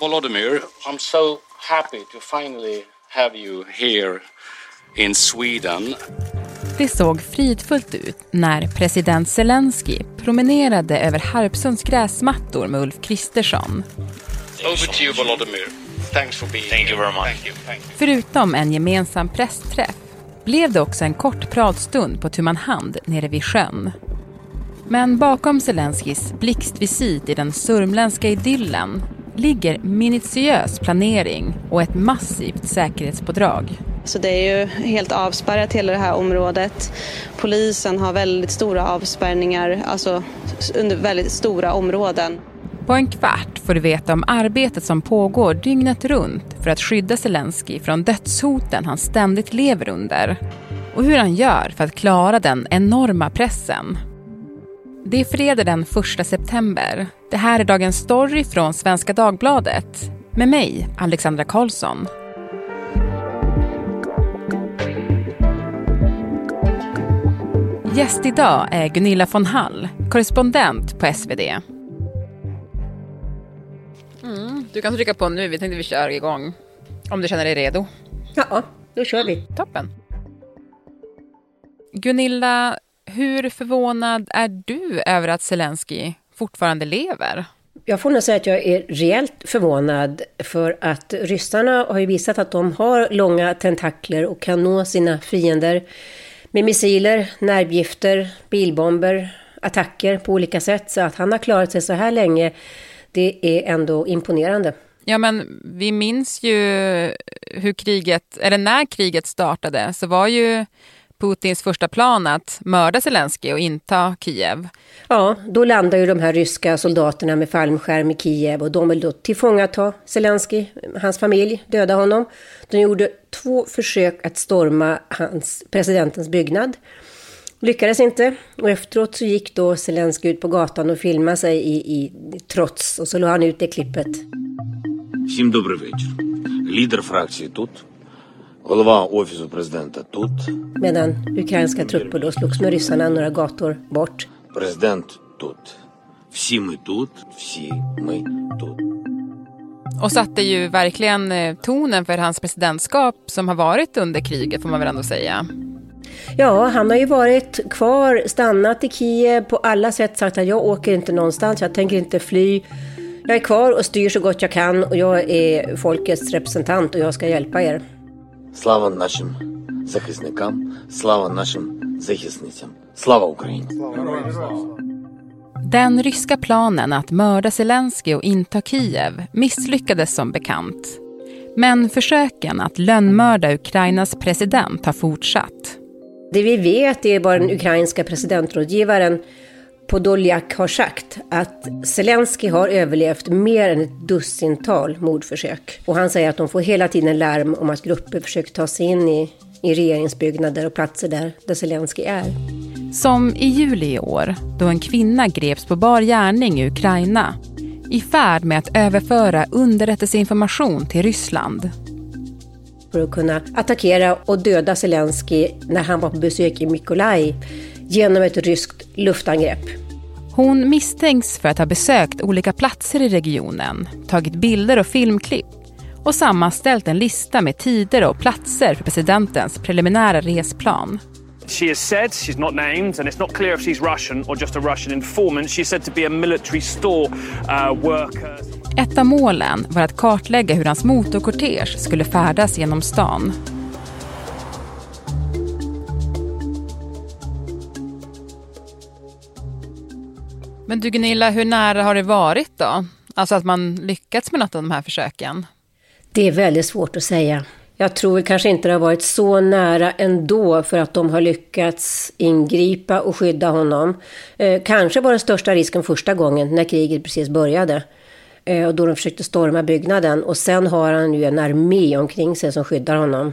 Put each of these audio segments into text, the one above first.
Volodymyr, I'm so happy to finally have you here in Sweden. Det såg fridfullt ut när president Zelensky promenerade över Harpsunds gräsmattor med Ulf Kristersson. Over to you Volodymyr. Thanks for being Thank you very much. Thank you, thank you. Förutom en gemensam pressträff blev det också en kort pratstund på tu man hand nere vid sjön. Men bakom Zelenskys blixtvisit i den sörmländska idyllen ligger minutiös planering och ett massivt säkerhetspådrag. Så det är ju helt avspärrat hela det här området. Polisen har väldigt stora avspärrningar, alltså under väldigt stora områden. På en kvart får du veta om arbetet som pågår dygnet runt för att skydda Zelensky från dödshoten han ständigt lever under. Och hur han gör för att klara den enorma pressen. Det är fredag den 1 september. Det här är Dagens Story från Svenska Dagbladet. Med mig, Alexandra Karlsson. Gäst idag är Gunilla von Hall, korrespondent på SvD. Mm, du kan trycka på nu, vi tänkte vi kör igång. Om du känner dig redo. Ja, då kör vi. Toppen. Gunilla, hur förvånad är du över att Zelensky fortfarande lever? Jag får nog säga att jag är rejält förvånad för att ryssarna har ju visat att de har långa tentakler och kan nå sina fiender med missiler, nervgifter, bilbomber, attacker på olika sätt. Så att han har klarat sig så här länge, det är ändå imponerande. Ja, men vi minns ju hur kriget, eller när kriget startade, så var ju Putins första plan att mörda Zelensky och inta Kiev. Ja, då landar ju de här ryska soldaterna med fallskärm i Kiev och de vill då tillfångata Zelensky, hans familj, döda honom. De gjorde två försök att storma hans, presidentens byggnad. Lyckades inte och efteråt så gick då Zelensky ut på gatan och filmade sig i, i trots och så la han ut det klippet. Всім добрий вечір. Лідер фракції тут, голова офісу президента тут, Medan ukrainska trupper då slogs med ryssarna några gator bort. президент тут. Всі ми тут, всі ми тут. Och satte ju verkligen eh, tonen för hans presidentskap som har varit under kriget, får man väl ändå säga. Ja, han har ju varit kvar, stannat i Kiev, på alla sätt sagt att jag åker inte någonstans, jag tänker inte fly. Jag är kvar och styr så gott jag kan och jag är folkets representant och jag ska hjälpa er. Слава нашим захисникам, слава нашим захисницям. Слава Україні! Den ryska planen att mörda Zelensky och inta Kiev misslyckades som bekant. Men försöken att lönnmörda Ukrainas president har fortsatt. Det vi vet är vad den ukrainska presidentrådgivaren Podoljak har sagt att Zelensky har överlevt mer än ett dussintal mordförsök. Och han säger att de får hela tiden larm om att grupper försöker ta sig in i, i regeringsbyggnader och platser där, där Zelensky är. Som i juli i år, då en kvinna greps på bar gärning i Ukraina i färd med att överföra underrättelseinformation till Ryssland. För att kunna attackera och döda Zelensky när han var på besök i Mykolaiv genom ett ryskt luftangrepp. Hon misstänks för att ha besökt olika platser i regionen, tagit bilder och filmklipp och sammanställt en lista med tider och platser för presidentens preliminära resplan. She has said, she's not named, and it's not clear if she's Russian or just a Russian informant. She's said to be a military store uh, worker. Ett av målen var att kartlägga hur hans motorkortege skulle färdas genom stan. Men du Gunilla, hur nära har det varit då? Alltså att man lyckats med något av de här försöken? Det är väldigt svårt att säga. Jag tror kanske inte det har varit så nära ändå för att de har lyckats ingripa och skydda honom. Eh, kanske var den största risken första gången när kriget precis började. Eh, och då de försökte storma byggnaden. Och sen har han ju en armé omkring sig som skyddar honom.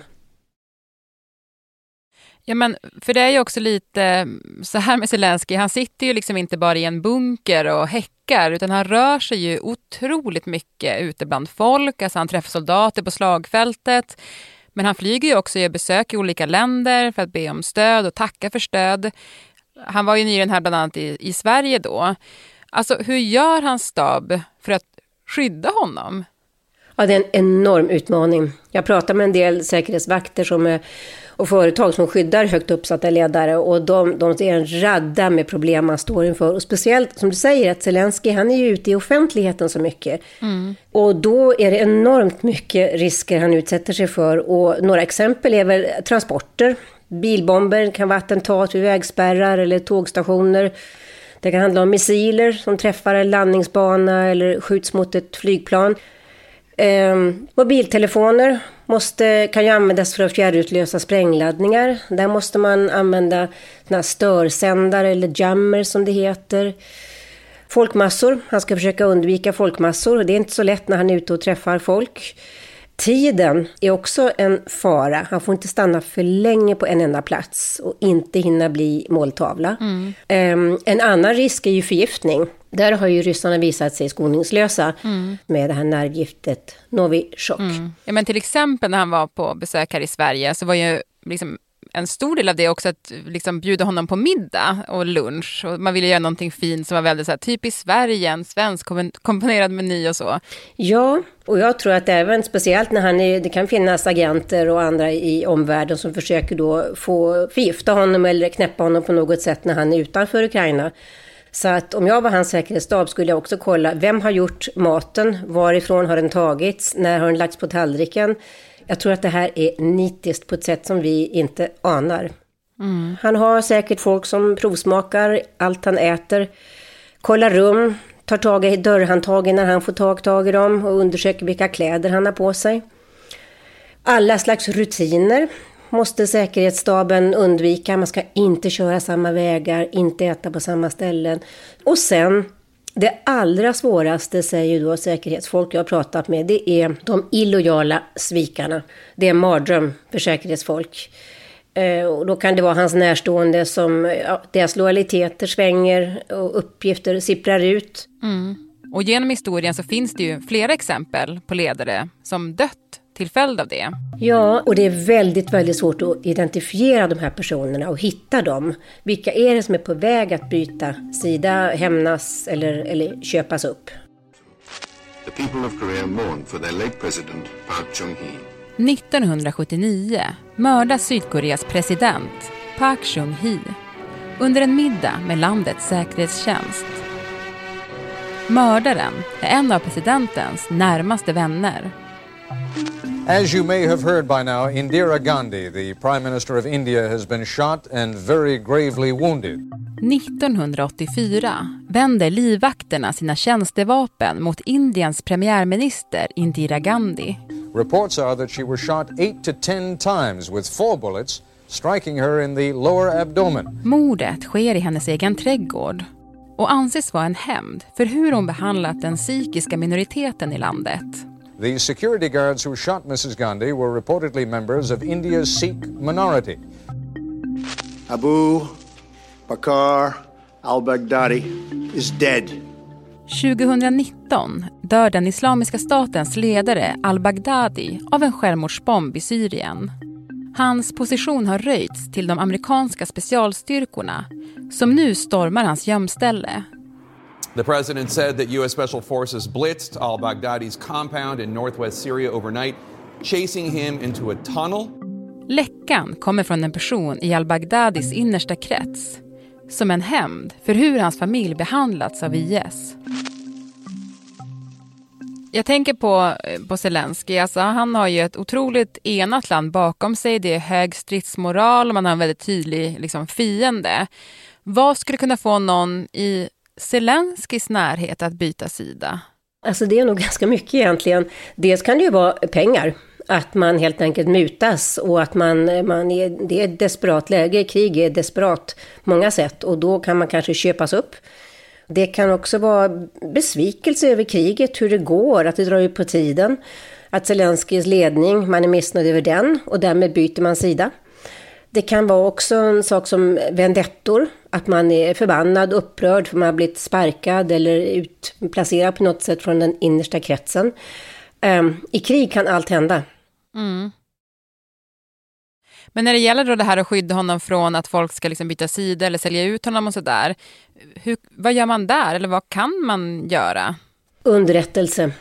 Ja, men för det är ju också lite mm, så här med Zelensky, han sitter ju liksom inte bara i en bunker och häckar, utan han rör sig ju otroligt mycket ute bland folk, alltså han träffar soldater på slagfältet, men han flyger ju också och gör besök i olika länder för att be om stöd och tacka för stöd. Han var ju nyligen här bland annat i, i Sverige då. Alltså hur gör hans stab för att skydda honom? Ja, det är en enorm utmaning. Jag pratar med en del säkerhetsvakter som är, och företag som skyddar högt uppsatta ledare och de, de ser en radda med problem man står inför. Och speciellt som du säger att Zelensky, han är ju ute i offentligheten så mycket. Mm. Och då är det enormt mycket risker han utsätter sig för. Och några exempel är väl transporter. Bilbomber kan vara attentat vid vägspärrar eller tågstationer. Det kan handla om missiler som träffar en landningsbana eller skjuts mot ett flygplan. Eh, mobiltelefoner måste, kan ju användas för att fjärrutlösa sprängladdningar. Där måste man använda störsändare eller jammer som det heter. Folkmassor, han ska försöka undvika folkmassor. Det är inte så lätt när han är ute och träffar folk. Tiden är också en fara. Han får inte stanna för länge på en enda plats och inte hinna bli måltavla. Mm. Um, en annan risk är ju förgiftning. Där har ju ryssarna visat sig skoningslösa mm. med det här nervgiftet Novichok. Mm. Ja, men till exempel när han var på besök här i Sverige så var ju liksom en stor del av det också att liksom bjuda honom på middag och lunch. Och man ville göra någonting fint som var väldigt så här, typiskt Sverige, en svensk komponerad meny och så. Ja, och jag tror att även speciellt när han är, det kan finnas agenter och andra i omvärlden som försöker då få förgifta honom eller knäppa honom på något sätt när han är utanför Ukraina. Så att om jag var hans säkerhetsstab skulle jag också kolla, vem har gjort maten? Varifrån har den tagits? När har den lagts på tallriken? Jag tror att det här är nitiskt på ett sätt som vi inte anar. Mm. Han har säkert folk som provsmakar allt han äter, kollar rum, tar tag i dörrhandtagen när han får tag, tag i dem och undersöker vilka kläder han har på sig. Alla slags rutiner måste säkerhetsstaben undvika. Man ska inte köra samma vägar, inte äta på samma ställen. Och sen det allra svåraste, säger då säkerhetsfolk jag har pratat med, det är de illojala svikarna. Det är en mardröm för säkerhetsfolk. Eh, och då kan det vara hans närstående som, ja, deras lojaliteter svänger och uppgifter sipprar ut. Mm. Och genom historien så finns det ju flera exempel på ledare som dött till följd av det. Ja, och det är väldigt, väldigt svårt att identifiera de här personerna och hitta dem. Vilka är det som är på väg att byta sida, hämnas eller, eller köpas upp? The people of Korea mourn for their late president Park Chung-hee. 1979 mördas Sydkoreas president Park Chung-hee under en middag med landets säkerhetstjänst. Mördaren är en av presidentens närmaste vänner As you may have heard by now, Indira Gandhi, the Prime Minister of India, has been shot and very gravely wounded. 1984 vänder livvakterna sina tjänstevapen mot Indiens premiärminister Indira Gandhi. Reports are that she was shot 8 to 10 times with four bullets, striking her in the lower abdomen. Mordet sker i hennes egen trädgård och anses vara en hämnd för hur hon behandlat den sikhiska minoriteten i landet. The security guards who shot Mrs. Gandhi were reportedly members of India's Sikh minority. Abu Bakr al-Baghdadi is dead. 2019 dör den Islamiska statens ledare al-Baghdadi av en självmordsbomb i Syrien. Hans position har röjts till de amerikanska specialstyrkorna som nu stormar hans gömställe The president said that U.S. Special Forces blitzed al Baghdadi's compound in northwest Syria overnight, chasing him into a tunnel. Läckan kommer från en person i al-Baghdadis innersta krets som en hämnd för hur hans familj behandlats av IS. Jag tänker på, eh, på Zelensky, alltså han har ju ett otroligt enat land bakom sig. Det är hög stridsmoral och man har en väldigt tydlig liksom, fiende. Vad skulle kunna få någon i Zelenskis närhet att byta sida? Alltså det är nog ganska mycket egentligen. Dels kan det ju vara pengar. Att man helt enkelt mutas och att man, man är, det är ett desperat läge. Krig är desperat på många sätt och då kan man kanske köpas upp. Det kan också vara besvikelse över kriget, hur det går, att det drar ut på tiden. Att Zelenskis ledning, man är missnöjd över den och därmed byter man sida. Det kan vara också en sak som vendettor, att man är förbannad, upprörd för man har blivit sparkad eller utplacerad på något sätt från den innersta kretsen. Um, I krig kan allt hända. Mm. Men när det gäller då det här att skydda honom från att folk ska liksom byta sida eller sälja ut honom och sådär. Vad gör man där eller vad kan man göra? Underrättelse.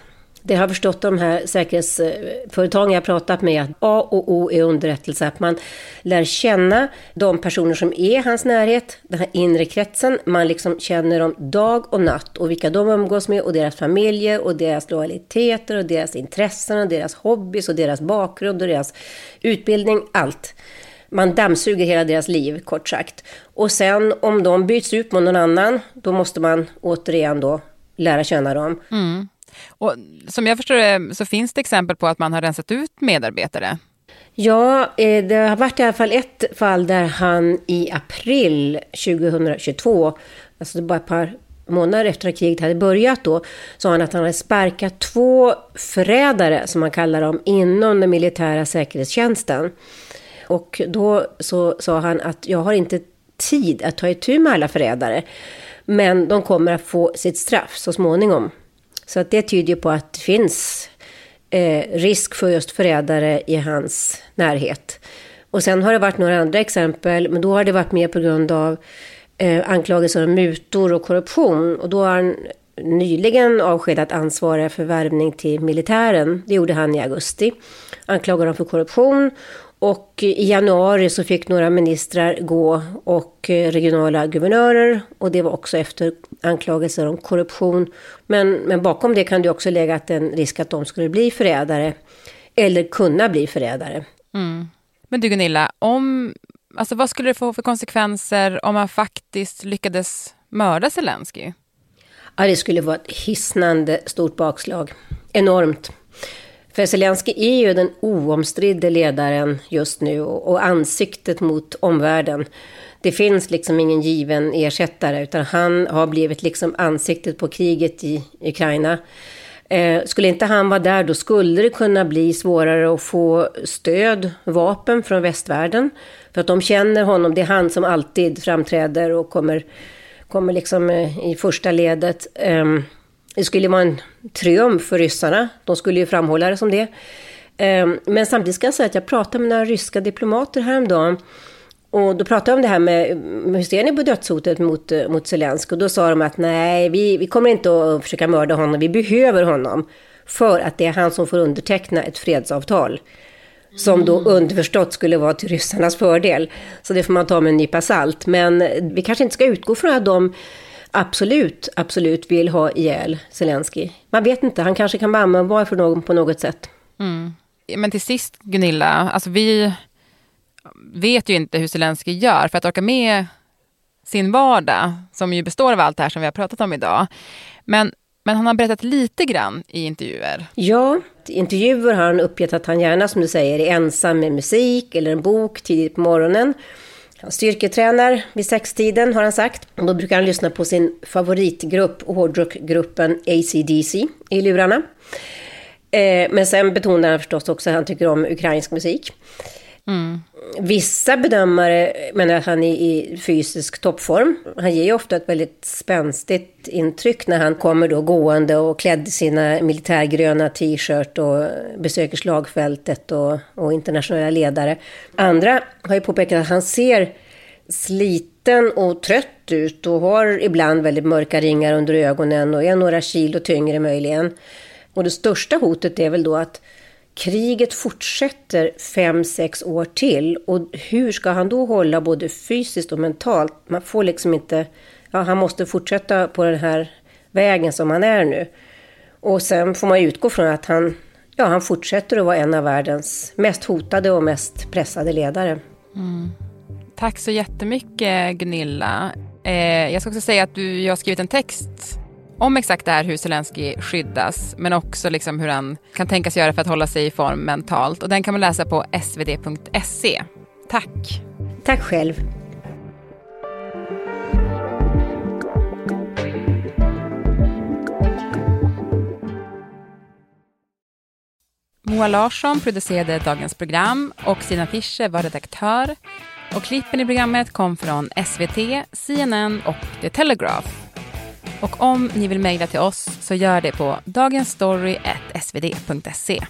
Det har förstått de här säkerhetsföretagen jag pratat med att A och O är underrättelse. Att man lär känna de personer som är i hans närhet, den här inre kretsen. Man liksom känner dem dag och natt och vilka de umgås med och deras familjer och deras lojaliteter och deras intressen och deras hobbys och deras bakgrund och deras utbildning. Allt. Man dammsuger hela deras liv, kort sagt. Och sen om de byts ut mot någon annan, då måste man återigen då lära känna dem. Mm. Och som jag förstår det så finns det exempel på att man har rensat ut medarbetare. Ja, eh, det har varit i alla fall ett fall där han i april 2022, alltså bara ett par månader efter att kriget hade börjat då, sa han att han hade sparkat två förrädare, som man kallar dem, inom den militära säkerhetstjänsten. Och då så sa han att jag har inte tid att ta itu med alla förrädare, men de kommer att få sitt straff så småningom. Så att det tyder på att det finns eh, risk för just förrädare i hans närhet. Och sen har det varit några andra exempel, men då har det varit mer på grund av eh, anklagelser om mutor och korruption. Och då har han nyligen avskedat ansvariga för värvning till militären. Det gjorde han i augusti. Anklagar dem för korruption och i januari så fick några ministrar gå och eh, regionala guvernörer och det var också efter anklagelser om korruption. Men, men bakom det kan det också lägga en risk att de skulle bli förrädare eller kunna bli förrädare. Mm. Men du Gunilla, om, alltså vad skulle det få för konsekvenser om man faktiskt lyckades mörda Zelensky? Ja, det skulle vara ett hisnande stort bakslag. Enormt. För Zelensky är ju den oomstridde ledaren just nu och ansiktet mot omvärlden. Det finns liksom ingen given ersättare utan han har blivit liksom ansiktet på kriget i Ukraina. Eh, skulle inte han vara där då skulle det kunna bli svårare att få stöd, vapen från västvärlden. För att de känner honom, det är han som alltid framträder och kommer, kommer liksom eh, i första ledet. Eh, det skulle vara en triumf för ryssarna. De skulle ju framhålla det som det. Ehm, men samtidigt ska jag säga att jag pratade med några ryska diplomater häromdagen. Och då pratade jag om det här med, hur ser ni på dödshotet mot, mot Zelenskyj? Och då sa de att nej, vi, vi kommer inte att försöka mörda honom, vi behöver honom. För att det är han som får underteckna ett fredsavtal. Som då underförstått skulle vara till ryssarnas fördel. Så det får man ta med en nypa salt. Men vi kanske inte ska utgå från att de absolut, absolut vill ha ihjäl Zelensky. Man vet inte, han kanske kan vara användbar för någon på något sätt. Mm. Men till sist, Gunilla, alltså vi vet ju inte hur Zelensky gör för att orka med sin vardag, som ju består av allt det här som vi har pratat om idag. Men, men han har berättat lite grann i intervjuer. Ja, i intervjuer har han uppgett att han gärna, som du säger, är ensam med musik eller en bok tidigt på morgonen. Han styrketränar vid sextiden har han sagt. Och då brukar han lyssna på sin favoritgrupp, hårdrockgruppen ACDC, i lurarna. Eh, men sen betonar han förstås också att han tycker om ukrainsk musik. Mm. Vissa bedömare menar att han är i fysisk toppform. Han ger ju ofta ett väldigt spänstigt intryck när han kommer då gående och klädd i sina militärgröna t-shirt och besöker slagfältet och, och internationella ledare. Andra har ju påpekat att han ser sliten och trött ut och har ibland väldigt mörka ringar under ögonen och är några kilo tyngre möjligen. Och det största hotet är väl då att kriget fortsätter fem, sex år till. Och hur ska han då hålla både fysiskt och mentalt? Man får liksom inte... Ja, han måste fortsätta på den här vägen som han är nu. Och sen får man utgå från att han, ja, han fortsätter att vara en av världens mest hotade och mest pressade ledare. Mm. Tack så jättemycket Gunilla. Eh, jag ska också säga att du, jag har skrivit en text om exakt det här hur Zelensky skyddas, men också liksom hur han kan tänkas göra för att hålla sig i form mentalt. Och den kan man läsa på svd.se. Tack! Tack själv! Moa Larsson producerade dagens program och Stina Fischer var redaktör. Och klippen i programmet kom från SVT, CNN och The Telegraph. Och om ni vill mejla till oss så gör det på dagensstory.svd.se.